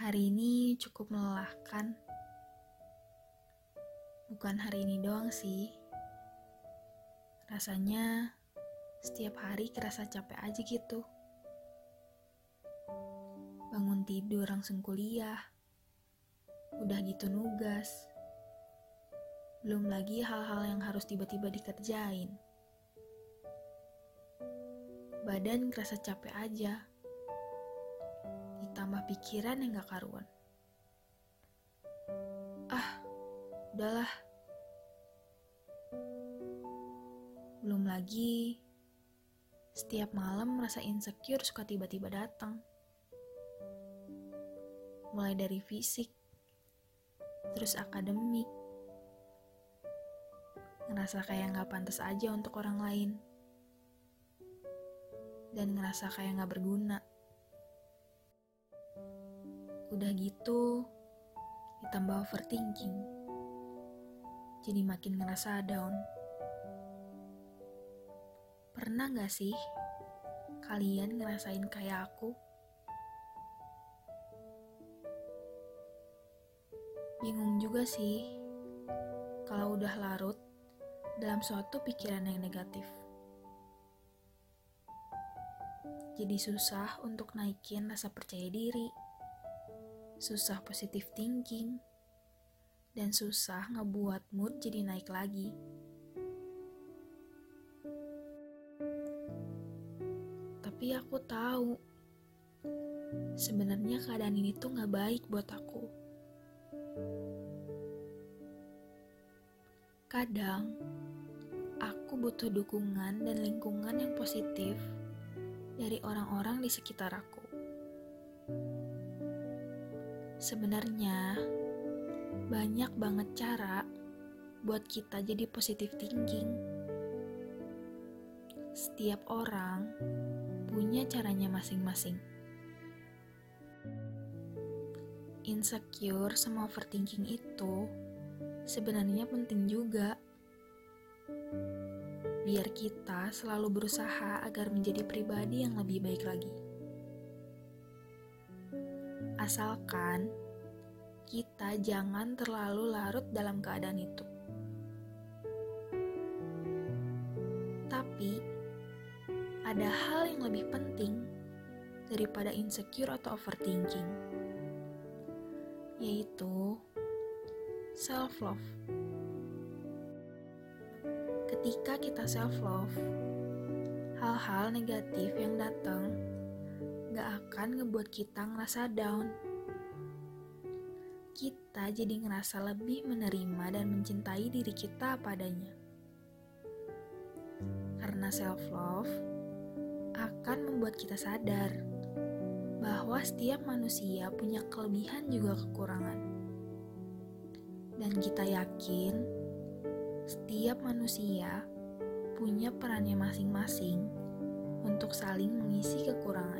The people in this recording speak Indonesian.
Hari ini cukup melelahkan. Bukan hari ini doang sih. Rasanya setiap hari kerasa capek aja gitu. Bangun tidur langsung kuliah. Udah gitu nugas. Belum lagi hal-hal yang harus tiba-tiba dikerjain. Badan kerasa capek aja ditambah pikiran yang gak karuan. Ah, udahlah. Belum lagi, setiap malam merasa insecure suka tiba-tiba datang. Mulai dari fisik, terus akademik. Ngerasa kayak gak pantas aja untuk orang lain. Dan ngerasa kayak gak berguna. Udah gitu, ditambah overthinking. Jadi makin ngerasa down. Pernah gak sih kalian ngerasain kayak aku? Bingung juga sih kalau udah larut dalam suatu pikiran yang negatif. Jadi susah untuk naikin rasa percaya diri susah positif thinking, dan susah ngebuat mood jadi naik lagi. Tapi aku tahu, sebenarnya keadaan ini tuh gak baik buat aku. Kadang, aku butuh dukungan dan lingkungan yang positif dari orang-orang di sekitar aku. Sebenarnya banyak banget cara buat kita jadi positive thinking. Setiap orang punya caranya masing-masing. Insecure sama overthinking itu sebenarnya penting juga. Biar kita selalu berusaha agar menjadi pribadi yang lebih baik lagi asalkan kita jangan terlalu larut dalam keadaan itu. Tapi, ada hal yang lebih penting daripada insecure atau overthinking, yaitu self-love. Ketika kita self-love, hal-hal negatif yang datang gak akan ngebuat kita ngerasa down. Kita jadi ngerasa lebih menerima dan mencintai diri kita padanya. Karena self-love akan membuat kita sadar bahwa setiap manusia punya kelebihan juga kekurangan. Dan kita yakin setiap manusia punya perannya masing-masing untuk saling mengisi kekurangan.